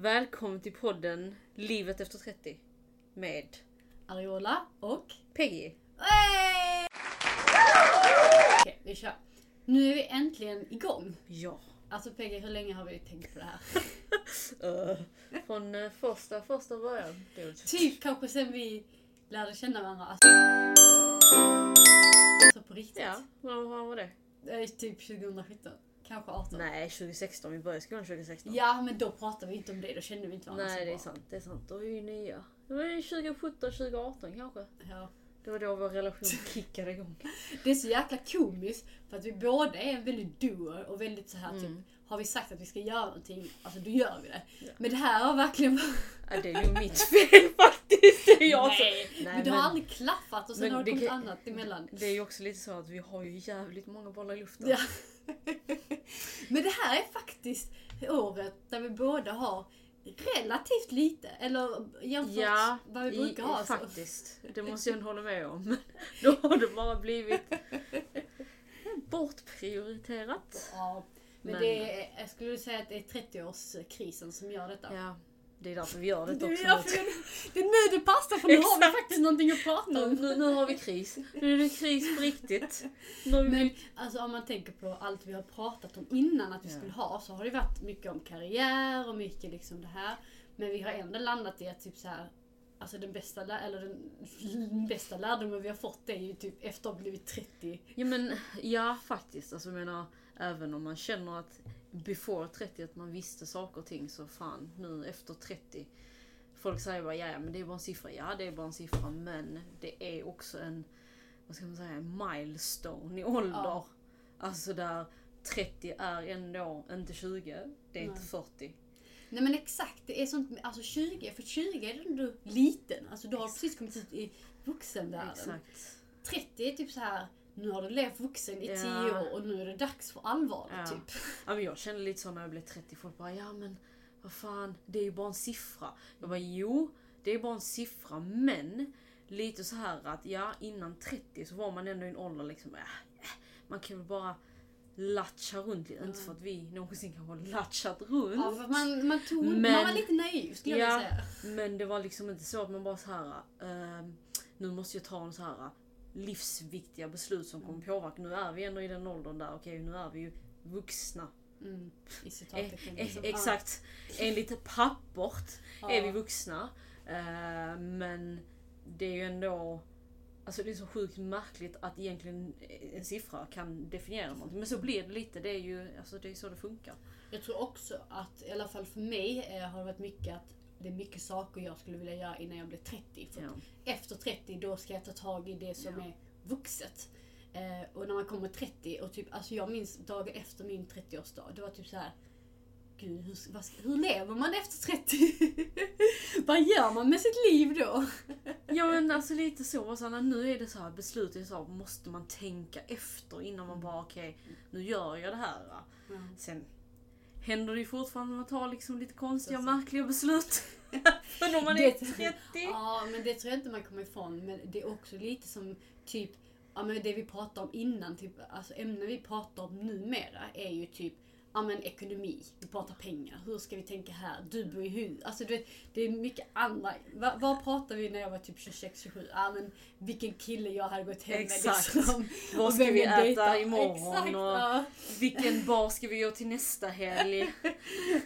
Välkommen till podden Livet efter 30 med Ariola och... Peggy. Okej, vi kör. Nu är vi äntligen igång. Ja. Alltså Peggy, hur länge har vi tänkt på det här? Uh, från uh, första, första början. Det var typ kanske sen vi lärde känna varandra. Alltså, alltså på riktigt. Ja, vad vad var det? Det är typ 2017. Kanske 18. Nej, 2016. Vi började skolan 2016. Ja, men då pratade vi inte om det. Då kände vi inte varandra Nej, så det är bra. sant. Det är sant. Då är vi ju nya. Det var ju 2017, 2018 kanske. Ja. Det var då vår relation kickade igång. Det är så jäkla komiskt för att vi båda är väldigt doer och väldigt så här Mm. typ har vi sagt att vi ska göra någonting, alltså då gör vi det. Ja. Men det här har verkligen Ja, det är ju mitt fel faktiskt. Det är jag som... Nej, Nej, men det har men- aldrig klaffat och sen har det kommit kan- annat emellan. Det är ju också lite så att vi har ju jävligt många bollar i luften. Ja. Men det här är faktiskt året där vi båda har relativt lite, eller jämfört Ja, vad vi i- brukar ha. Så. faktiskt. Det måste jag ändå hålla med om. Då har det bara blivit bortprioriterat. Ja, men, Men- det är, jag skulle säga att det är 30-årskrisen som gör detta. Ja, det är därför vi gör det Det är, också. därför det, det är nu det passar för nu har vi Exakt. faktiskt någonting att prata om. nu, nu har vi kris. Nu är det kris på riktigt. Vi Men alltså om man tänker på allt vi har pratat om innan att vi Ja. skulle ha så har det varit mycket om karriär och mycket liksom det här. Men vi har ändå landat i att typ så här, alltså den bästa, eller den bästa lärdomen vi har fått är ju typ efter att ha blivit 30. Ja men ja faktiskt. Alltså jag menar även om man känner att before 30 att man visste saker och ting så fan nu efter 30. Folk säger bara ja men det är bara en siffra. Ja det är bara en siffra men det är också en vad ska man säga, en milestone i ålder. Ja. Alltså där 30 är ändå inte 20, det är inte Nej. 40. Nej men exakt, det är sånt, alltså 20, för 20 är du ändå liten. Alltså du har precis kommit ut i vuxenvärlden. Exakt. 30 är typ så här. Nu har du levt vuxen i Ja. 10 år och nu är det dags för allvar Ja. typ. Ja, men jag kände lite så när jag blev 30, folk bara ja men vad fan, det är ju bara en siffra. Jag bara jo, det är bara en siffra men lite så här att ja innan 30 så var man ändå i en ålder liksom, äh, äh, man kan väl bara latcha runt lite. Inte för att vi någonsin kanske har latchat runt. Ja, man, man, tog, man Men- var lite naiv skulle jag Ja. vilja säga. Men det var liksom inte så att man bara så här. ehm, nu måste jag ta en så här livsviktiga beslut som kommer påverka. Nu är vi ändå i den åldern där, okej nu är vi ju vuxna. Mm, I Eh, citattecken. eh, liksom. exakt. Enligt pappert Ja. är vi vuxna. Eh, men det är ju ändå... Alltså det är så sjukt märkligt att egentligen en siffra kan definiera någonting. Men så blir det lite. Det är ju alltså det är så det funkar. Jag tror också att, i alla fall för mig, eh, har det varit mycket att det är mycket saker jag skulle vilja göra innan jag blir 30. För Ja. efter 30 då ska jag ta tag i det som Ja. är vuxet. Eh, och när man kommer 30 och typ, alltså jag minns dagen efter min 30-årsdag, det var typ så här. Gud, hur, vad, hur lever man efter 30? vad gör man med sitt liv då? Ja men alltså lite så. när nu är det så här beslutet så här, måste man tänka efter innan man bara okej, nu gör jag det här. Sen händer det ju fortfarande att man tar liksom lite konstiga, märkliga beslut. För när man är Det- 30. Ja, men det tror jag inte man kommer ifrån. Men det är också lite som typ, ja men det vi pratade om innan, typ, alltså ämnen vi pratar om numera är ju typ Ja men ekonomi, vi pratar pengar, hur ska vi tänka här? Du bor i hus. Alltså du vet, det är mycket andra. Va, vad pratade vi när jag var typ 26-27? Ja men vilken kille jag hade gått hem Exakt. med liksom. Vad ska vi äta dejtar. imorgon? Exakt, och ja. vilken bar ska vi gå till nästa helg?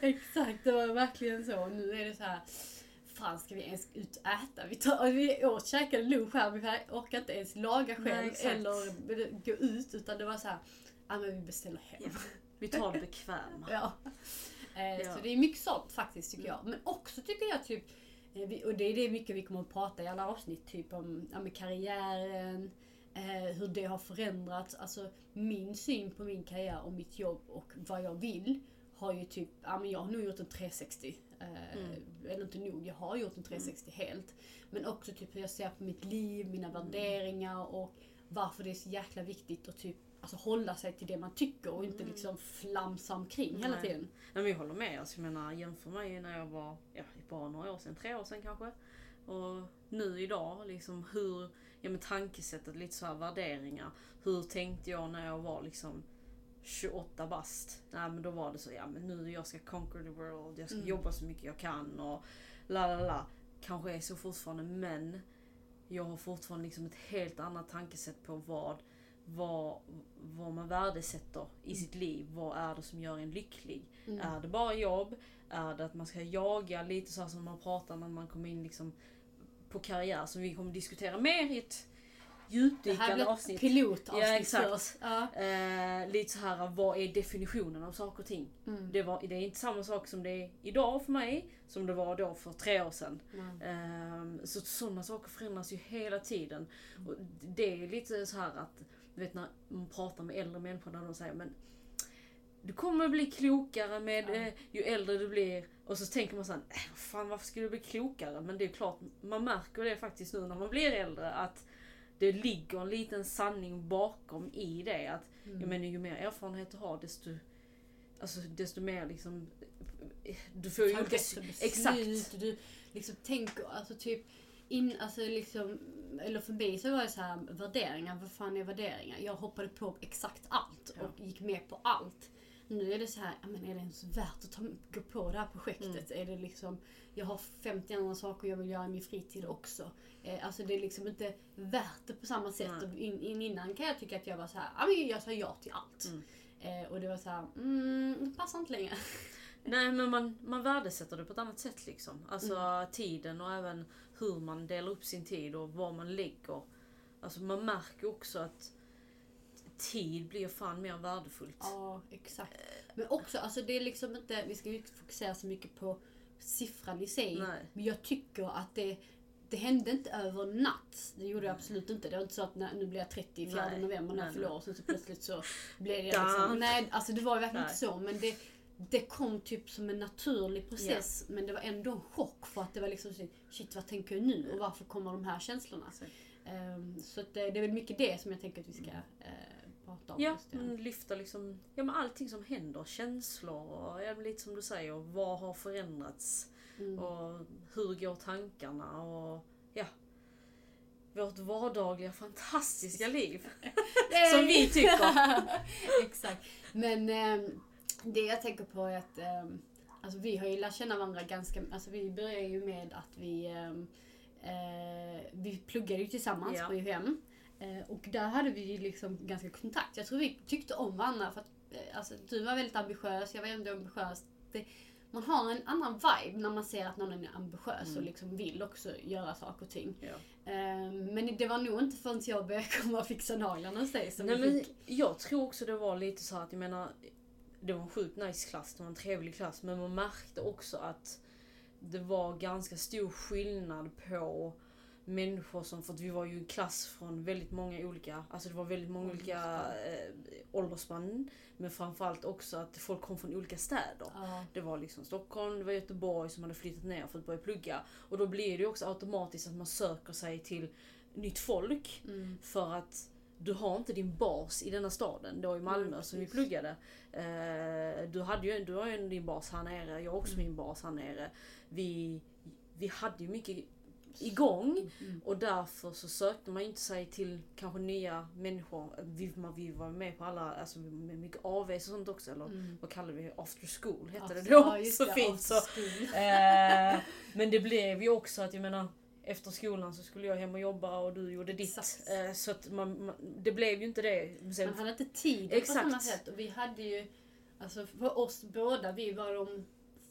Exakt, det var verkligen så. Nu är det så här. Fan ska vi ens ut och äta? Vi, tar, vi åt käkade lunch här, vi orkar inte ens laga Nej, själv exakt. eller gå ut utan det var så här. Ja men vi beställer hem. Ja. Vi tar det bekväma. Ja. Eh, Ja. Så det är mycket sånt faktiskt tycker jag. Men också tycker jag typ, eh, och det är det mycket vi kommer att prata i alla avsnitt, typ om ja, karriären, eh, hur det har förändrats. Alltså min syn på min karriär och mitt jobb och vad jag vill har ju typ, ja men jag har nog gjort en 360. Eh, Mm. Eller inte nog, jag har gjort en 360 helt. Men också typ hur jag ser på mitt liv, mina värderingar och varför det är så jäkla viktigt att typ alltså, hålla sig till det man tycker och inte liksom flamsa omkring hela Nej. tiden. Nej, men jag håller med. Alltså, jag menar, jämför mig när jag var ja, bara några år sedan, tre år sedan kanske. Och nu idag, liksom hur, ja men tankesättet, lite så här värderingar. Hur tänkte jag när jag var liksom 28 bast. Nej men då var det så, ja men nu jag ska conquer the world, jag ska Mm. jobba så mycket jag kan och la la la. Kanske är så fortfarande men jag har fortfarande liksom ett helt annat tankesätt på vad, vad, vad man värdesätter i sitt liv. Vad är det som gör en lycklig? Mm. Är det bara jobb? Är det att man ska jaga lite så som man pratar när man kommer in liksom på karriär som vi kommer diskutera mer i ett Det här djupdykande blir ett avsnitt. pilotavsnitt Ja, exakt. för oss. Ja. Eh, lite så här, vad är definitionen av saker och ting? Mm. Det, var, det är inte samma sak som det är idag för mig, som det var då för tre år sedan. Mm. Ehm, så sådana saker förändras ju hela tiden. Och det är lite så här att, du vet när man pratar med äldre människor när de säger men du kommer bli klokare med Ja. eh, ju äldre du blir. Och så tänker man såhär, äh, fan varför skulle du bli klokare? Men det är klart, man märker det faktiskt nu när man blir äldre att det ligger en liten sanning bakom i det. Att Mm. jag menar, ju mer erfarenhet du har desto, alltså, desto mer liksom, du får ju olika... Exakt. Du liksom tänker, alltså typ, in, alltså liksom, eller för mig så var det så här värderingar, vad fan är värderingar? Jag hoppade på exakt allt Ja. och gick med på allt. Nu är det så här, ja, men är det ens värt att ta, gå på det här projektet? Mm. Är det liksom, jag har 50 andra saker jag vill göra i min fritid också. Eh, alltså det är liksom inte värt det på samma sätt. Och in, in, innan kan jag tycka att jag var så här, ja jag sa ja till allt. Mm. Eh, och det var så här, mm, passar inte längre. Nej men man, man värdesätter det på ett annat sätt liksom. Alltså Mm. tiden och även hur man delar upp sin tid och vad man lägger. Alltså man märker också att tid blir fan mer värdefullt. Ja, exakt. Men också, alltså det är liksom inte, vi ska ju inte fokusera så mycket på siffran i sig. Nej. Men jag tycker att det, det hände inte över natt. Det gjorde jag absolut inte. Det var inte så att när, nu blir jag 30 4 Nej. november när jag fyller år. Sen så plötsligt så blev det Dun. liksom, nej alltså det var ju verkligen Nej. inte så. Men det, det kom typ som en naturlig process. Men det var ändå en chock för att det var liksom så, shit vad tänker jag nu och varför kommer de här känslorna? Så- Ehm, så att det, det är väl mycket det som jag tänker att vi ska eh, prata om. Ja, mm, lyfta liksom, ja men allting som händer, känslor och ja, lite som du säger, vad har förändrats? Mm. Och hur går tankarna? Och ja, vårt vardagliga fantastiska liv. Som vi tycker. Exakt. Men ehm, det jag tänker på är att ehm, alltså vi har ju lärt känna varandra ganska... Alltså vi började ju med att vi... eh, vi pluggade ju tillsammans Ja. på UHM. Och där hade vi ju liksom ganska kontakt. Jag tror vi tyckte om varandra för att eh, alltså, du var väldigt ambitiös, jag var ändå ambitiös. Det, man har en annan vibe när man ser att någon är ambitiös och Mm. liksom vill också göra saker och ting. Ja. Ehm, men det var nog inte förrän jag började komma och fixa naglarna hos dig som Nej, men fick... jag tror också det var lite så att, jag menar, det var en sjukt nice klass, det var en trevlig klass, men man märkte också att det var ganska stor skillnad på människor som, för att vi var ju en klass från väldigt många olika, alltså det var väldigt många olika eh, åldersspann, men framförallt också att folk kom från olika städer. Ja. Det var liksom Stockholm, det var Göteborg som hade flyttat ner för att börja plugga. Och då blir det ju också automatiskt att man söker sig till nytt folk. Mm. För att du har inte din bas i denna staden, då i Malmö Nej, som vi pluggade. Eh, du, hade ju, du har ju din bas här nere, jag har också Mm. min bas här nere. Vi, vi hade ju mycket igång Mm. och därför så sökte man inte sig till kanske nya människor. Vi, man, vi var med på alla, alltså med mycket AVs och sånt också. Eller Mm. vad kallar vi After school hette det då. ja, så det, fint så. Eh, men det blev ju också att jag menar efter skolan så skulle jag hem och jobba och du gjorde ditt. Exakt. Eh, så att man, man, det blev ju inte det. Man hade inte tid Exakt. på samma sätt. Och vi hade ju, alltså för oss båda, vi var de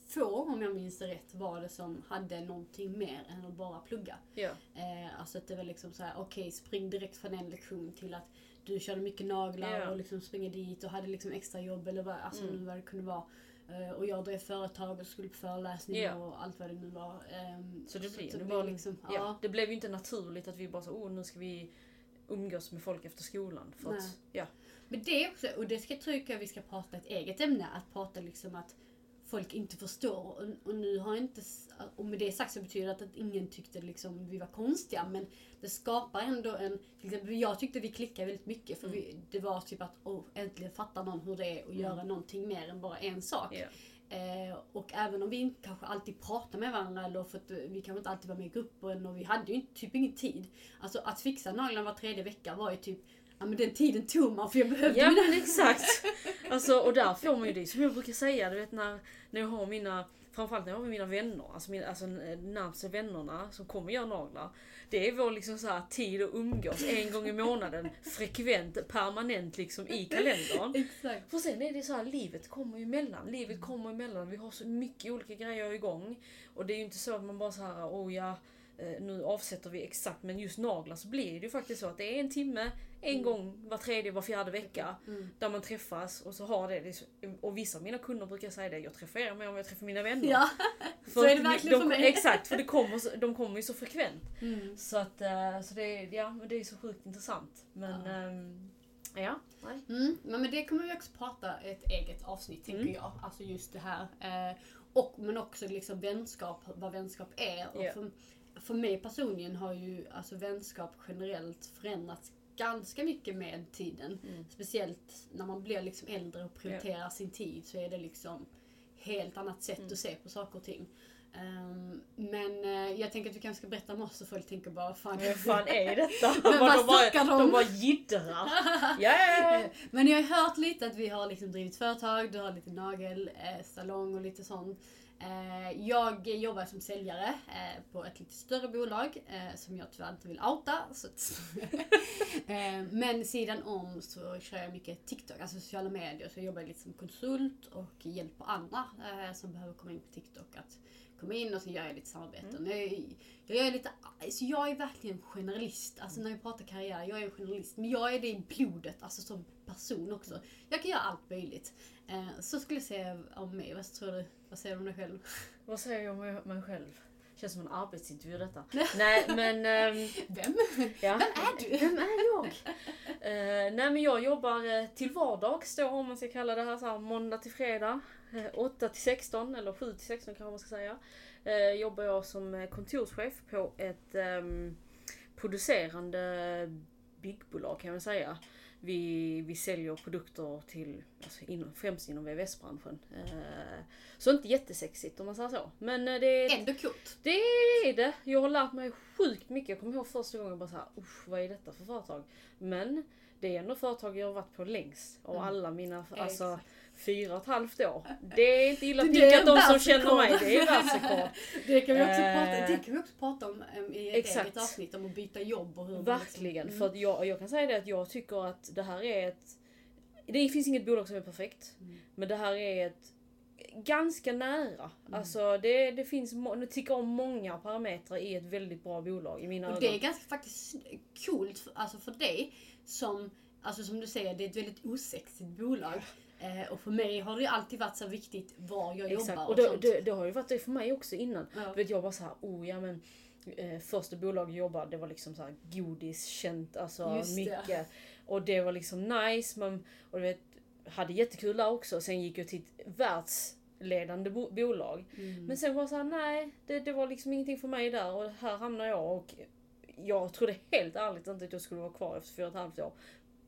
få, om jag minns rätt, var det som hade någonting mer än att bara plugga. ja. Eh, alltså att det var liksom så här: okej spring direkt från en lektion till att du körde mycket naglar Ja. och liksom springer dit och hade liksom extra jobb eller vad, alltså Mm. vad det kunde vara. Eh, och jag drev företag och skulle på föreläsning Ja. och allt vad det nu var. Ehm, Så det blir, så det, blev var, liksom, ja. ja. det blev ju inte naturligt att vi bara så, oh nu ska vi umgås med folk efter skolan. För att, ja. Men det också, och det ska, tror jag vi ska prata ett eget ämne, att prata liksom att folk inte förstår. Och, och nu har inte, och med det sagt så betyder det att, att ingen tyckte liksom vi var konstiga, men det skapar ändå en, till exempel jag tyckte vi klickade väldigt mycket för vi, det var typ att oh, äntligen fattar någon hur det är att Mm. göra någonting mer än bara en sak. Ja. Eh, och även om vi inte kanske alltid pratar med varandra eller för att vi kanske inte alltid var med i gruppen och vi hade ju typ ingen tid. Alltså att fixa naglarna var tredje vecka var ju typ Ja men den tiden tog man för jag behövde Ja mina... men exakt. Alltså, och där får man ju det som jag brukar säga, du vet när, när jag har mina Framförallt när jag har mina vänner, alltså, mina, alltså närmsta vännerna som kommer göra naglar. Det är vår liksom så här, tid att umgås en gång i månaden, frekvent, permanent liksom i kalendern. Exakt. För sen är det så här, livet kommer ju emellan. Livet kommer emellan. Vi har så mycket olika grejer igång. Och det är ju inte så att man bara så här, oh ja, eh, nu avsätter vi exakt. Men just naglar så blir det ju faktiskt så att det är en timme, en Mm. gång var tredje, var fjärde vecka. Mm. Där man träffas och så har det, och vissa av mina kunder brukar säga det, jag träffar er mer vad jag träffar mina vänner. Ja, För så är det verkligen de, för mig. Exakt, för det kommer, de kommer ju så frekvent. Mm. Så att, eh, så det, ja, men det är så sjukt intressant. Men, Ja. ehm, ja. Mm, men det kommer vi också prata ett eget avsnitt tänker Mm. jag. Alltså just det här. Eh, och, men också liksom vänskap, vad vänskap är. Och Ja. för, för mig personligen har ju alltså vänskap generellt förändrats ganska mycket med tiden. Mm. Speciellt när man blir liksom äldre och prioriterar sin tid så är det liksom helt annat sätt Mm. att se på saker och ting. Ehm, men eh, jag tänker att vi kanske ska berätta om oss så folk tänker bara fan. Vad fan är detta? Men vad de, snackar de? de bara jiddrar. Ja. Men jag har hört lite att vi har liksom drivit företag, du har lite nagelsalong och lite sånt. Eh, Jag jobbar som säljare eh, på ett lite större bolag eh, som jag tyvärr inte vill outa. Så Eh, Men sidan om så kör jag mycket TikTok, alltså sociala medier. Så jag jobbar lite som konsult och hjälper andra eh, som behöver komma in på TikTok att komma in och så gör jag lite samarbeten. Jag, jag, är lite, alltså jag är verkligen generalist. Alltså när vi pratar karriär, jag är en generalist. Men jag är det i blodet, alltså som person också. Jag kan göra allt möjligt. Eh, så skulle jag säga om mig. Vad tror du? Vad säger du om dig själv? Vad säger jag om mig själv? Känns som en arbetsintervju detta. Nej men... ehm, Vem? ja. Vem är du? Vem är jag? Eh, nej men jag jobbar eh, till vardags då om man ska kalla det här så här måndag till fredag. Eh, 8 till 16 eller 7 till 16 kanske man ska säga. Eh, jobbar jag som eh, kontorschef på ett ehm, producerande byggbolag kan man säga. Vi, vi säljer produkter till, alltså inom, främst inom VVS-branschen. Eh, så inte jättesexigt om man säger så. Men eh, det är Ändå coolt. det är det. Jag har lärt mig sjukt mycket. Jag kommer ihåg första gången bara såhär, usch vad är detta för företag? Men det är ändå företag jag har varit på längst av Mm. alla mina, alltså Exakt. Fyra och ett halvt år. Det är inte illa pinkat de som känner mig. Det är världsrekord. Det kan vi också, Eh, prata, det kan vi också prata om i ett exakt. eget avsnitt om att byta jobb och hur man Verkligen. Liksom, För att jag, jag kan säga det att jag tycker att det här är ett... Det finns inget bolag som är perfekt. Mm. Men det här är ett ganska nära. Mm. Alltså det, det finns, nu tycker om många parametrar i ett väldigt bra bolag i mina Och ögon. det är ganska faktiskt coolt för, alltså för dig som, alltså som du säger, det är ett väldigt osexigt bolag. Eh, och för mig har det ju alltid varit så viktigt var jag Exakt, jobbar och och, det, sånt. det, det har ju varit det för mig också innan. Ja. Vet, jag var så här, oh ja men eh, första bolaget jag jobbade, det var liksom så här godis, känt, alltså Just det. mycket. Och det var liksom nice, men, och du vet, hade jättekul där också. Sen gick jag till ett världsledande bo- bolag. Mm. Men sen var det så här, nej, det, det var liksom ingenting för mig där och här hamnar jag och jag trodde helt ärligt inte att jag skulle vara kvar efter fyra och ett halvt år.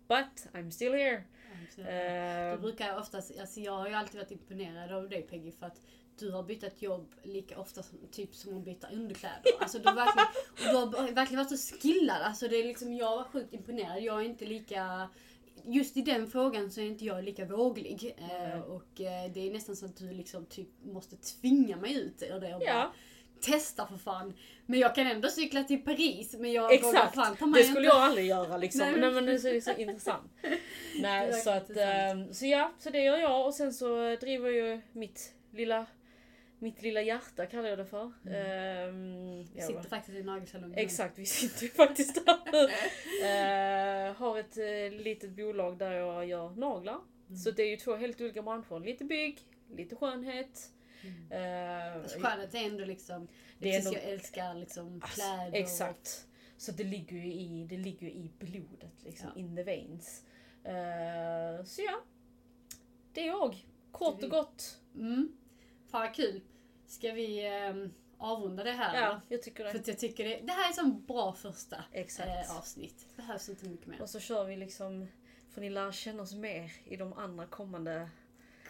But I'm still here. Så, Eh, Då brukar jag oftast, alltså jag har ju alltid varit imponerad av dig Peggy för att du har bytt jobb lika ofta som, typ som att byta underkläder. Alltså du har verkligen, och du har verkligen varit så skillad. Alltså det är liksom, jag var sjukt imponerad. Jag är inte lika Just i den frågan så är inte jag lika våglig. Eh, Nej. och eh, det är nästan så att du liksom typ måste tvinga mig ut ur det och bara ja, testa för fan. Men jag kan ändå cykla till Paris men jag vågar exakt. fan ta mig Det skulle inte. jag aldrig göra liksom. Nej, Nej, men- men det är så, intressant. Nej, så att, intressant. ehm, så ja, så det gör jag och sen så driver jag ju mitt lilla, mitt lilla hjärta kallar jag det för. Ehm, ja, Sitter faktiskt i nagelsalongen. Exakt, vi sitter ju faktiskt där nu. Eh, har ett uh, litet bolag där jag gör naglar. Mm. Så det är ju två helt olika branscher. Lite bygg, lite skönhet. Mm. Alltså, skönhet är ändå liksom, Det är ändå- jag älskar liksom Alltså, kläder Exakt. Så det ligger ju i, det ligger i blodet, liksom, Ja. in the veins. Eh, så ja, det är jag. Kort och gott. Och, mm. Fan vad kul. Ska vi ehm, avrunda det här Ja, jag tycker För det. att jag tycker det, det här är som bra första Exakt. eh, avsnitt. Det behövs inte mycket mer. Och så kör vi liksom, får ni lära känna oss mer i de andra kommande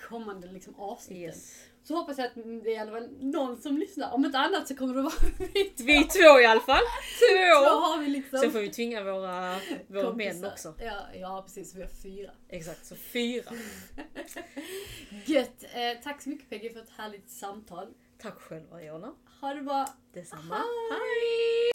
kommande liksom, avsnitten. Yes. Så hoppas jag att det är i alla fall någon som lyssnar. Om inte annat så kommer det vara vi två. Vi två i alla fall. Så Två! har vi liksom Sen får vi tvinga våra, våra kompisar. män också. Ja, ja precis, vi har fyra. Exakt, så fyra. Gött! Eh, tack så mycket Peggy för ett härligt samtal. Tack själva Jonna. Ha det bra! Detsamma. Hej!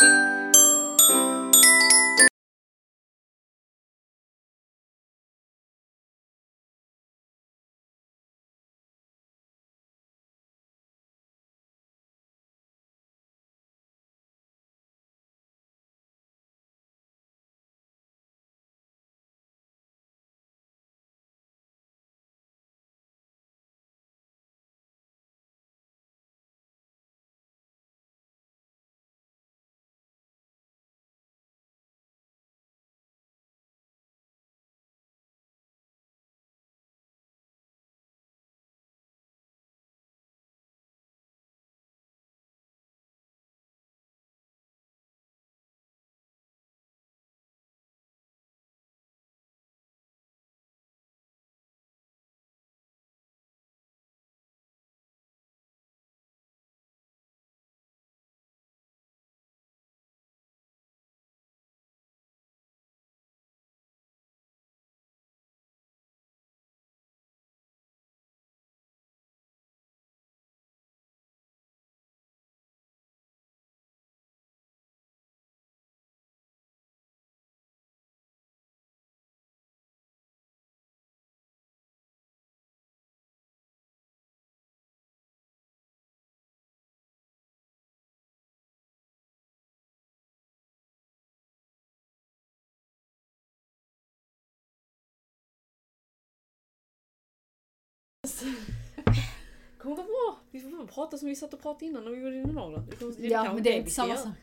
kommer gå bra. Vi får prata som vi satt och pratade innan när vi. Det kommer- det Ja, men det är inte samma sak.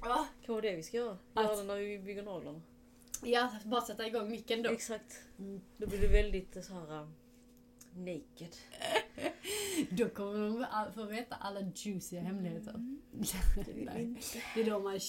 Kan vara det vi ska göra. Göra det när vi bygger naglarna. Ja, bara sätta igång micken då. Exakt. Mm. Då blir det väldigt eh, så här um, naked. Då kommer de få veta alla juiciga hemligheter. Det Nej. inte. Det är då man